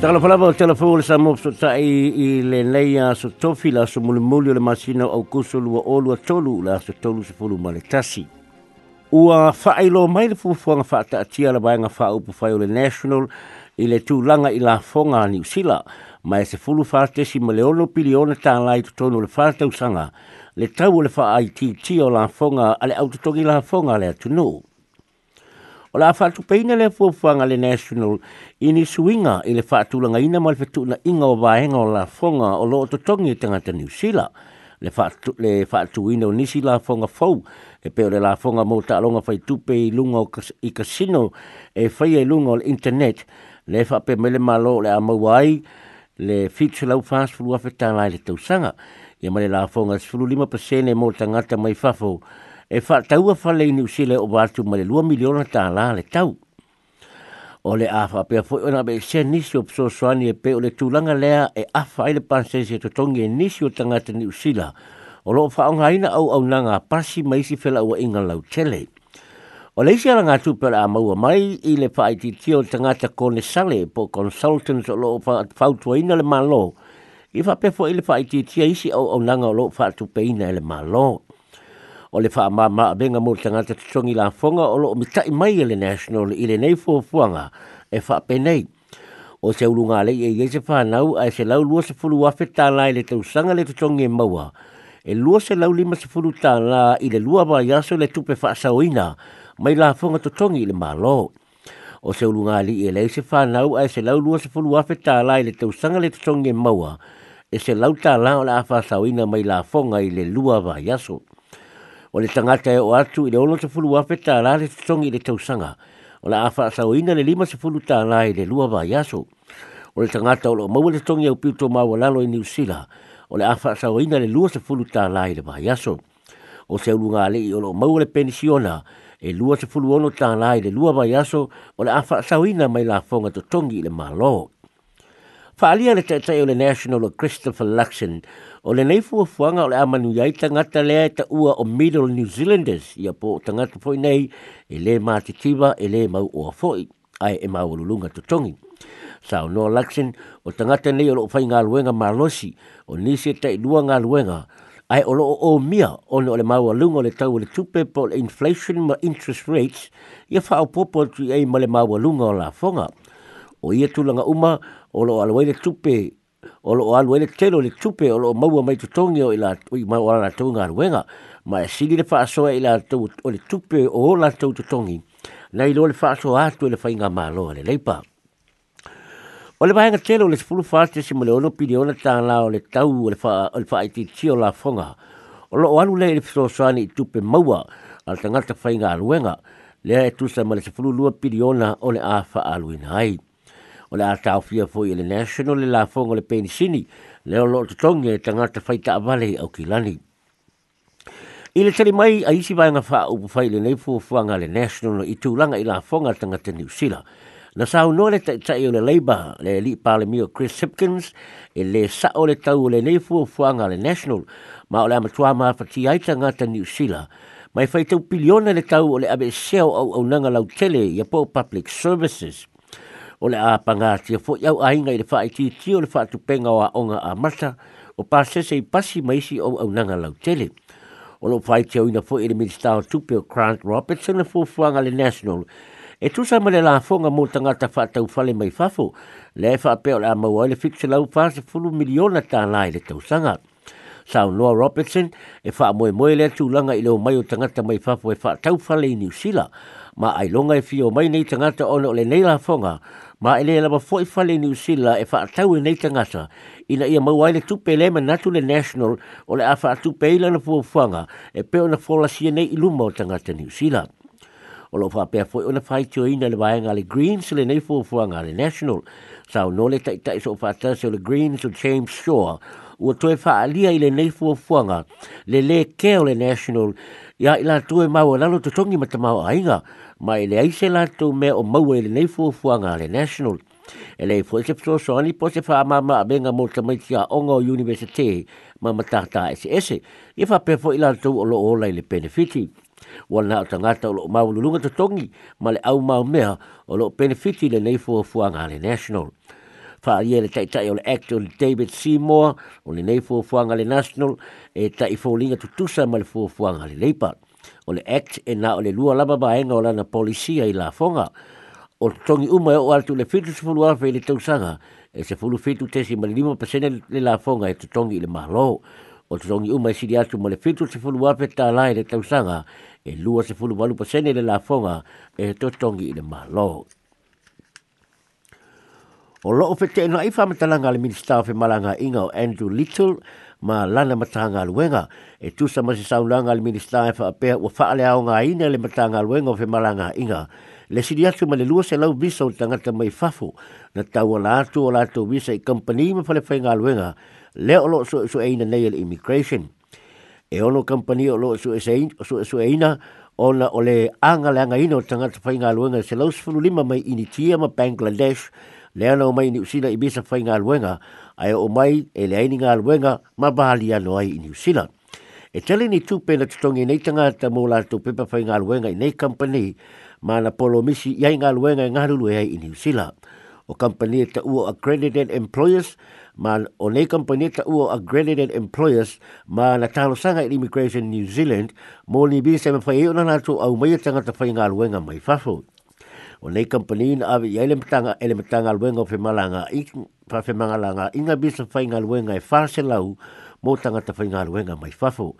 Tala falava o telefone le samu so ta i i le nei a so tofi la so mulu mulu le masina au kuso lua o lua tolu la so tolu se fulu male tasi. Ua whaelo mai le fufuanga whaata atia la bainga wha upu whae o le national i le langa i la fonga ni New Zealand mai se fulu whaate si ma le ono pili ona tā lai tu tonu le whaate usanga le tau le wha ai ti ti o la fonga ale autotongi la fonga le atunuu. O la fatu peina le fuafuanga le national ini suinga i le fatu fatulanga ina mal fetu na inga o vahenga o la fonga o lo ototongi tangata New Zealand le fatu le fatu ina o nisi la fonga fou e peo le la fonga mo ta longa fai tupe i lunga i casino e fai e lunga o le internet le fa pe mele malo le amawai le fitu lau fast fulu afetana i le tausanga i amale la fonga sfulu lima pasene mo tangata mai fafo e fa tau a fa lei ni o vatu ma le lua miliona ta la le tau. O le afa pe a foi ona be se nisi o pso soani e pe o le tūlanga lea e afa ai le pansensi e totongi e nisi o tangata ni usila. O loo fa onga ina au au nanga pasi maisi fela ua inga lau tele. O le isi ala ngā tūpera a maua mai i le fa aititi o tangata kone sale po consultants o loo fa fautua ina le malo. I fa pe foi le fa aititi a isi au au nanga o loo fa tupe ina e le malo o le faa maa maa benga mo tanga te tutongi la fonga o lo mitai mai ele national ile nei fuafuanga e faa penei. O se ulunga le e ye se whanau a se lau lua se fulu wafe tāna i le tausanga le tutongi e maua. E lua se lau lima se fulu tāna i le lua wai aso le tupe faa saoina mai la fonga to i le malo. O se ulunga le e le se whanau a se lau lua se fulu wafe tāna i le tausanga le tutongi e maua. E se lau tāna o la afa saoina mai la fonga i le lua wai aso o le tangata e o atu i le ono te fulu wape tā rā le tutongi i le tausanga o la awha asau ina le lima se fulu tā rā i le lua vā yaso o le tangata o lo maua le tongi au piuto māua lalo i New Sila o le awha asau ina le lua se fulu tā rā i le vā yaso o se ulu ngā le i o lo maua le pensiona e lua se fulu ono tā rā i le lua vā yaso o le awha asau ina mai la fonga to tongi i le mālo. Whaalia le tatai o le National o Christopher Luxon, o le nei fua fuanga o le amanu iai tangata lea e ta ua o Middle New Zealanders, ia po o tangata foi nei, e le māti tiva, e le mau o a foi, ai e mau lulunga to tongi. Sao Noah Luxon, o tangata nei o lo fai ngā luenga malosi, o nisi e tai lua ngā luenga, ai o loo o mia o o le maua lunga o le tau o le tupe po le inflation ma interest rates ia wha o popo tui ei ma le maua lunga o la fonga. O ia tulanga uma, o lo alo ele tupe o lo alo ele tero le tupe o lo mau mai to tongi o ila o mau ala to nga wenga ma e sigi le fa ila to o le tupe o la to to tongi nei lo le fa atu e a to le fa inga le leipa o le vai nga tero le spulu fa te simo le ono pili ona ta la o le tau o le fa o le fa i ti tio la fonga o lo alo le le so so ani tupe maua, al tanga ta fa inga wenga le tu sa ma le spulu lua pili o le a fa aluina ai o le atao fia foi le national le la fonga le pensini le o lo tonge tangata faita avale au kilani. I le tari mai a isi vai ngafaa upu fai le neifu fuanga le national i tūlanga i la fonga tangata New Zealand. Na sau no le tai tai o le Labour, le li pale mio Chris Hipkins, e le sa o le tau o le nei fua fuanga le National, ma o le amatua maa fati aita ngata New Zealand, mai fai tau piliona le tau o le abe seo au au nanga lau tele i a po public services o le a pangatia fo iau ainga i le whaai ti ti o le whaai penga o a onga a masa o pasese i pasi maisi o au nanga lau tele. O lo whaai te auina fo i le minister o tupe o Grant Robertson e fuafuanga le National e tusa ma le lafonga mo tangata tau fale mai fafo le whaapea o le amaua le fixe lau se fulu miliona tā lai le tau sanga. Sao Noah Robertson e wha moe moe lea tūlanga i leo mai o tangata mai fafo e wha tau fale i New Zealand ma ai longa e fio mai nei tangata ono le nei la fonga, ma ele la ba foi fale ni usila e fa tau e nei tangata ina ia mau ai le tupe le ma natu le national o le afa tupe ila na fo fanga e pe ona fo la sie nei ilu mo tangata ni usila o lo fa pe fo ona fai tio ina le vai le greens le nei fo fanga le national sa no le tai tai so fa tasi le greens o james shore ua toe faaalia i lenei fuafuaga le lē ke le national ia ila latou e maua lalo totogi ma tamaoaiga ma e leai se latou mea o maua i lenei fuafuaga a le national e lei foʻi se fesoasoani po se benga mo tamaitiaʻoga o universite ma matatā eseese ia faapea ila latou o lo o i le benefiti Wal ua lanaʻo tagata o loo maualuluga tongi, ma le au aumao mea o loo benefiti le fuafuaga a le national fa ye le tai tai ole actor David Seymour ole le nei fuanga le national e tai fo linga tu tu sa mal fuanga le leipa ole le act e na o lua lava ba ole na polisia i la fonga o tongi uma e o altu le fitu se fulu afe le tausanga e se fulu fitu tesi si mali lima pasene le la fonga e tongi le mahalo o tongi uma e siri atu mali fitu se fulu afe ta lai le tausanga e lua se fulu walu pasene le la fonga e to tongi le mahalo. O loo fe te ina ifa matalanga le minister of Malanga inga o Andrew Little ma lana matanga luenga. E tu sa masi saunanga le minister of e apea ua faa le aonga ina le matanga luenga o fe Malanga inga. Le siri atu ma le lua se lau visa o tangata mai fafu na tau ala atu o lato visa i company ma fale fai ngā luenga le o loo su e su eina nei immigration. E ono company o loo su e su e su eina ona o le anga le anga ina o tangata fai ngā luenga se lau sifuru lima mai initia ma Bangladesh le ana o mai ni usila i bisa fai ngā luenga, ai o mai e le aini ngā luenga ma bahali anō ai i ni usila. E tele ni tūpe na tutongi nei tangata mō lato pepa fai ngā luenga i nei kampani, ma na polo misi iai ngā luenga i e ngā lulu e ai i ni usila. O kampani e ta uo accredited employers, ma o nei kampani e ta uo accredited employers, ma na talo sanga i Immigration New Zealand, mo ni bisa me fai eo na nato au mai e tangata fai ngā luenga Mai fafo o nei company ina ave i ele mtanga ele mtanga luenga fe malanga i pa fe malanga inga bisa fa inga luenga e fase lau mo tanga ta fa inga luenga mai fafo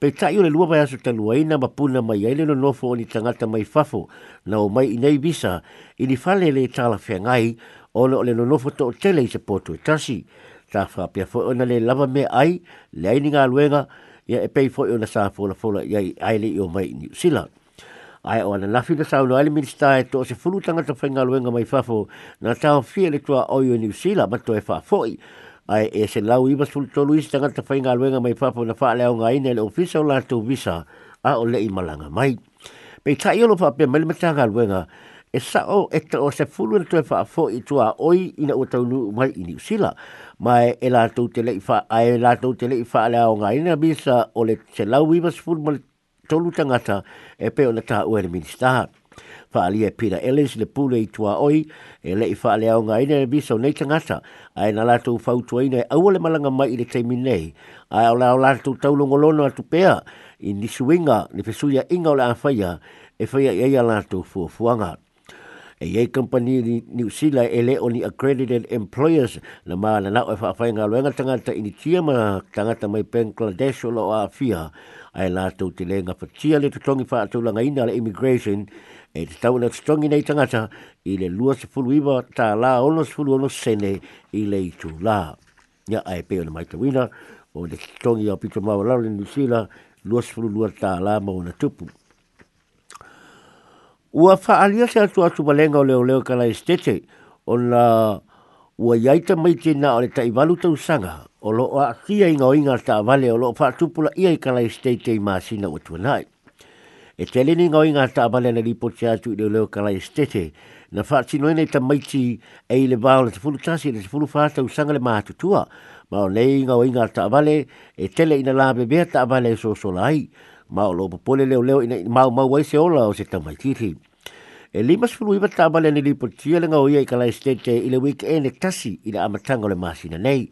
pe tai ole lua vai aso lua ina ma puna mai yele no nofo ni tanga ta mai fafo na o mai inei visa i ni fale le tala fe ngai o le ole no nofo to tele i se potu tasi ta fa pia fo ona le lava me ai le ai ni ngā luenga ia e pei fo ona sa fo fola ia ai le i o mai ni usilat ai o na lafi na sau noa le minista e to se fulu tanga ta whainga luenga mai fafo na tau fia le tua o yo New Zealand ma to e fafoi ai e se lau iwa sulu tolu isi tanga ta whainga luenga mai fafo na whaale au ngai le ofisa o la tu visa a o le i malanga mai pei ta iolo pa pia mele matanga luenga e sa o e o se fulu le tua fafoi tua oi ina o taunu mai i New Zealand mai e la tau te le i fa ai la tau te le i fa le au ngai na bisa o le se lau iwa sulu tolu tangata e pe o le ta ua le minista. Whaalia e Peter le pule i tua oi e le i whaalia o ngaine le biso nei tangata a e na latou fautua ina e awa malanga mai i le teimi nei a e o la o latou atu pea i nisuinga ni fesuia inga o le awhaia e whaia i eia latou fuafuanga. Fua e ye company ni New Zealand ele only accredited employers na ma na na fa e fa nga lenga tanga ta ini tia ma tanga mai Bangladesh lo a fia ai la to ti lenga fa tia le tongi fa to langa ina le immigration e te tau na strongi nei tangata i le lua se fulu iwa tā la ono se fulu ono sene i le i la. Nia ai peo na maita wina o le strongi o pito mawa lau le nusila lua se fulu lua tā la mauna tupu. Ua whaalia se atu atu malenga o leo leo kala estete o la ua iaita mai tina o le taivalu tau sanga o lo a kia inga o inga ta vale o lo a whaatupula ia i kala estete i maasina o tuanai. E te lini inga inga ta vale na lipo te atu i leo leo kala estete na whaatinoe nei ta maiti e i le vao le tafulu tasi le tafulu tau sanga le maatutua ma o nei inga o inga ta vale e tele ina la bebea ta vale so e so la ai mau lo popole leo leo ina mau mau wai se ola o se tamai titi. E lima sfuru iwa tama le ni lipo tia le ngau ia i kalai stete i le week e ne tasi i le amatango le masina nei.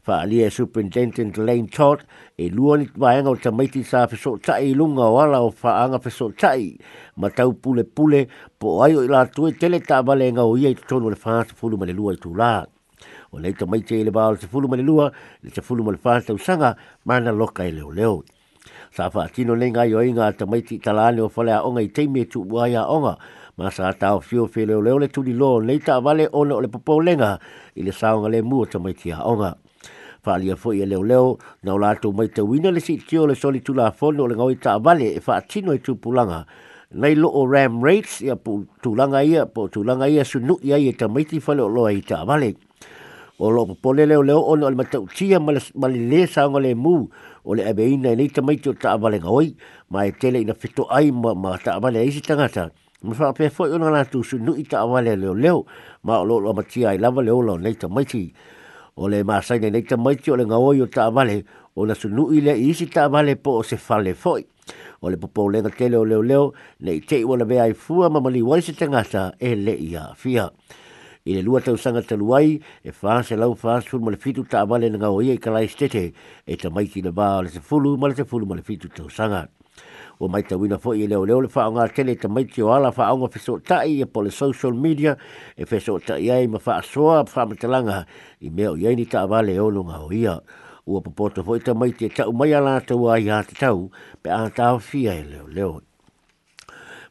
Fa alia e superintendent Lane Todd e lua ni waenga o tamaiti sa fiso tai i lunga o ala o fa anga fiso tai. Ma tau pule pule po ai o ila tue tele tama le e ngau ia i tono le fahas fulu ma le lua i tūlaa. O nei tamaiti e le baal se fulu ma le lua, le se fulu ma le fahas tausanga, mana loka e leo leo. leo sa fa tino lenga yo inga te mai ti talani o fale a onga i te me tu wai a onga ma sa tau fio fele o leo le tuli lo nei ta vale ona o le popo lenga i le saonga le mua te mai ti a onga fa alia fo i a leo leo na o lato mai te wina le si tio le soli tula a fono o le ngau i ta vale e fa tino i tupulanga nei lo o ram rates ia po tulanga ia po tulanga ia su nu ia ia te mai ti fale o loa i ta vale o lo popo le leo leo ona o le matau tia ma le le saonga le mua o le abeina nei te maiti o ta amale ngawai, ma e tele ina fito ai ma, ma ta amale eisi tangata. Ma wha pe fwoi ona ngana tu su nui ta amale leo leo, ma o lo lo mati ai lava leo lo nei te maiti. O le maasai nei te maiti o le ngawai o ta amale, o na su nui le eisi ta amale po o se fale fwoi. O le popo le te leo leo leo, nei te iwa na vea i fua ma mali wai se tangata e le ia fia. Fia i le lua tausaga talu ai e faselau fasulu ma le fitu taavale na gaoia i kalaistete e tamaiti le ba o le tefulu ma le tefulu ma le fitu tausaga ua maitauina foʻi e leoleo le faaaogatele i tamaiti o ala faaaoga fesootaʻi e po le social media e fesootaʻi ai ma faasoa faamatalaga i mea o iai ni taavale e ono gaoia ua popoto foʻi tamaiti e taʻu mai a latou a iā tatau pe a tafia e leoleo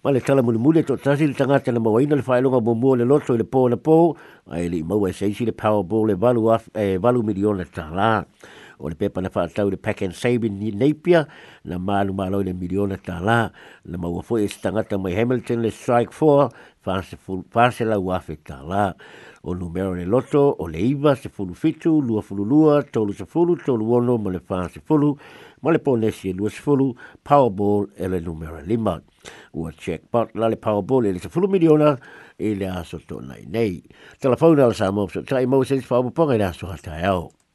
ma le tala mule mule to tasi le tangata le mawaina le whae longa mumua le loto le pō le pō, ai le imaua e seisi le Powerball le valu, af, eh, valu miliona tā rā o le pepa na whaatau le pack and save ni Napier na malu malo le miliona tā la na maua fwoi e stangata mai Hamilton le strike 4 whaase la uafe tā la o numero le loto o le iwa se fulu fitu lua fulu lua tolu se fulu tolu ono ma le whaase fulu ma le ponesi e lua se fulu Powerball e le numero lima ua check pot la le Powerball e le se fulu miliona e le aso tō nei nei telefona ala sa mōpso tai mōsens whaapoponga e le aso hatai au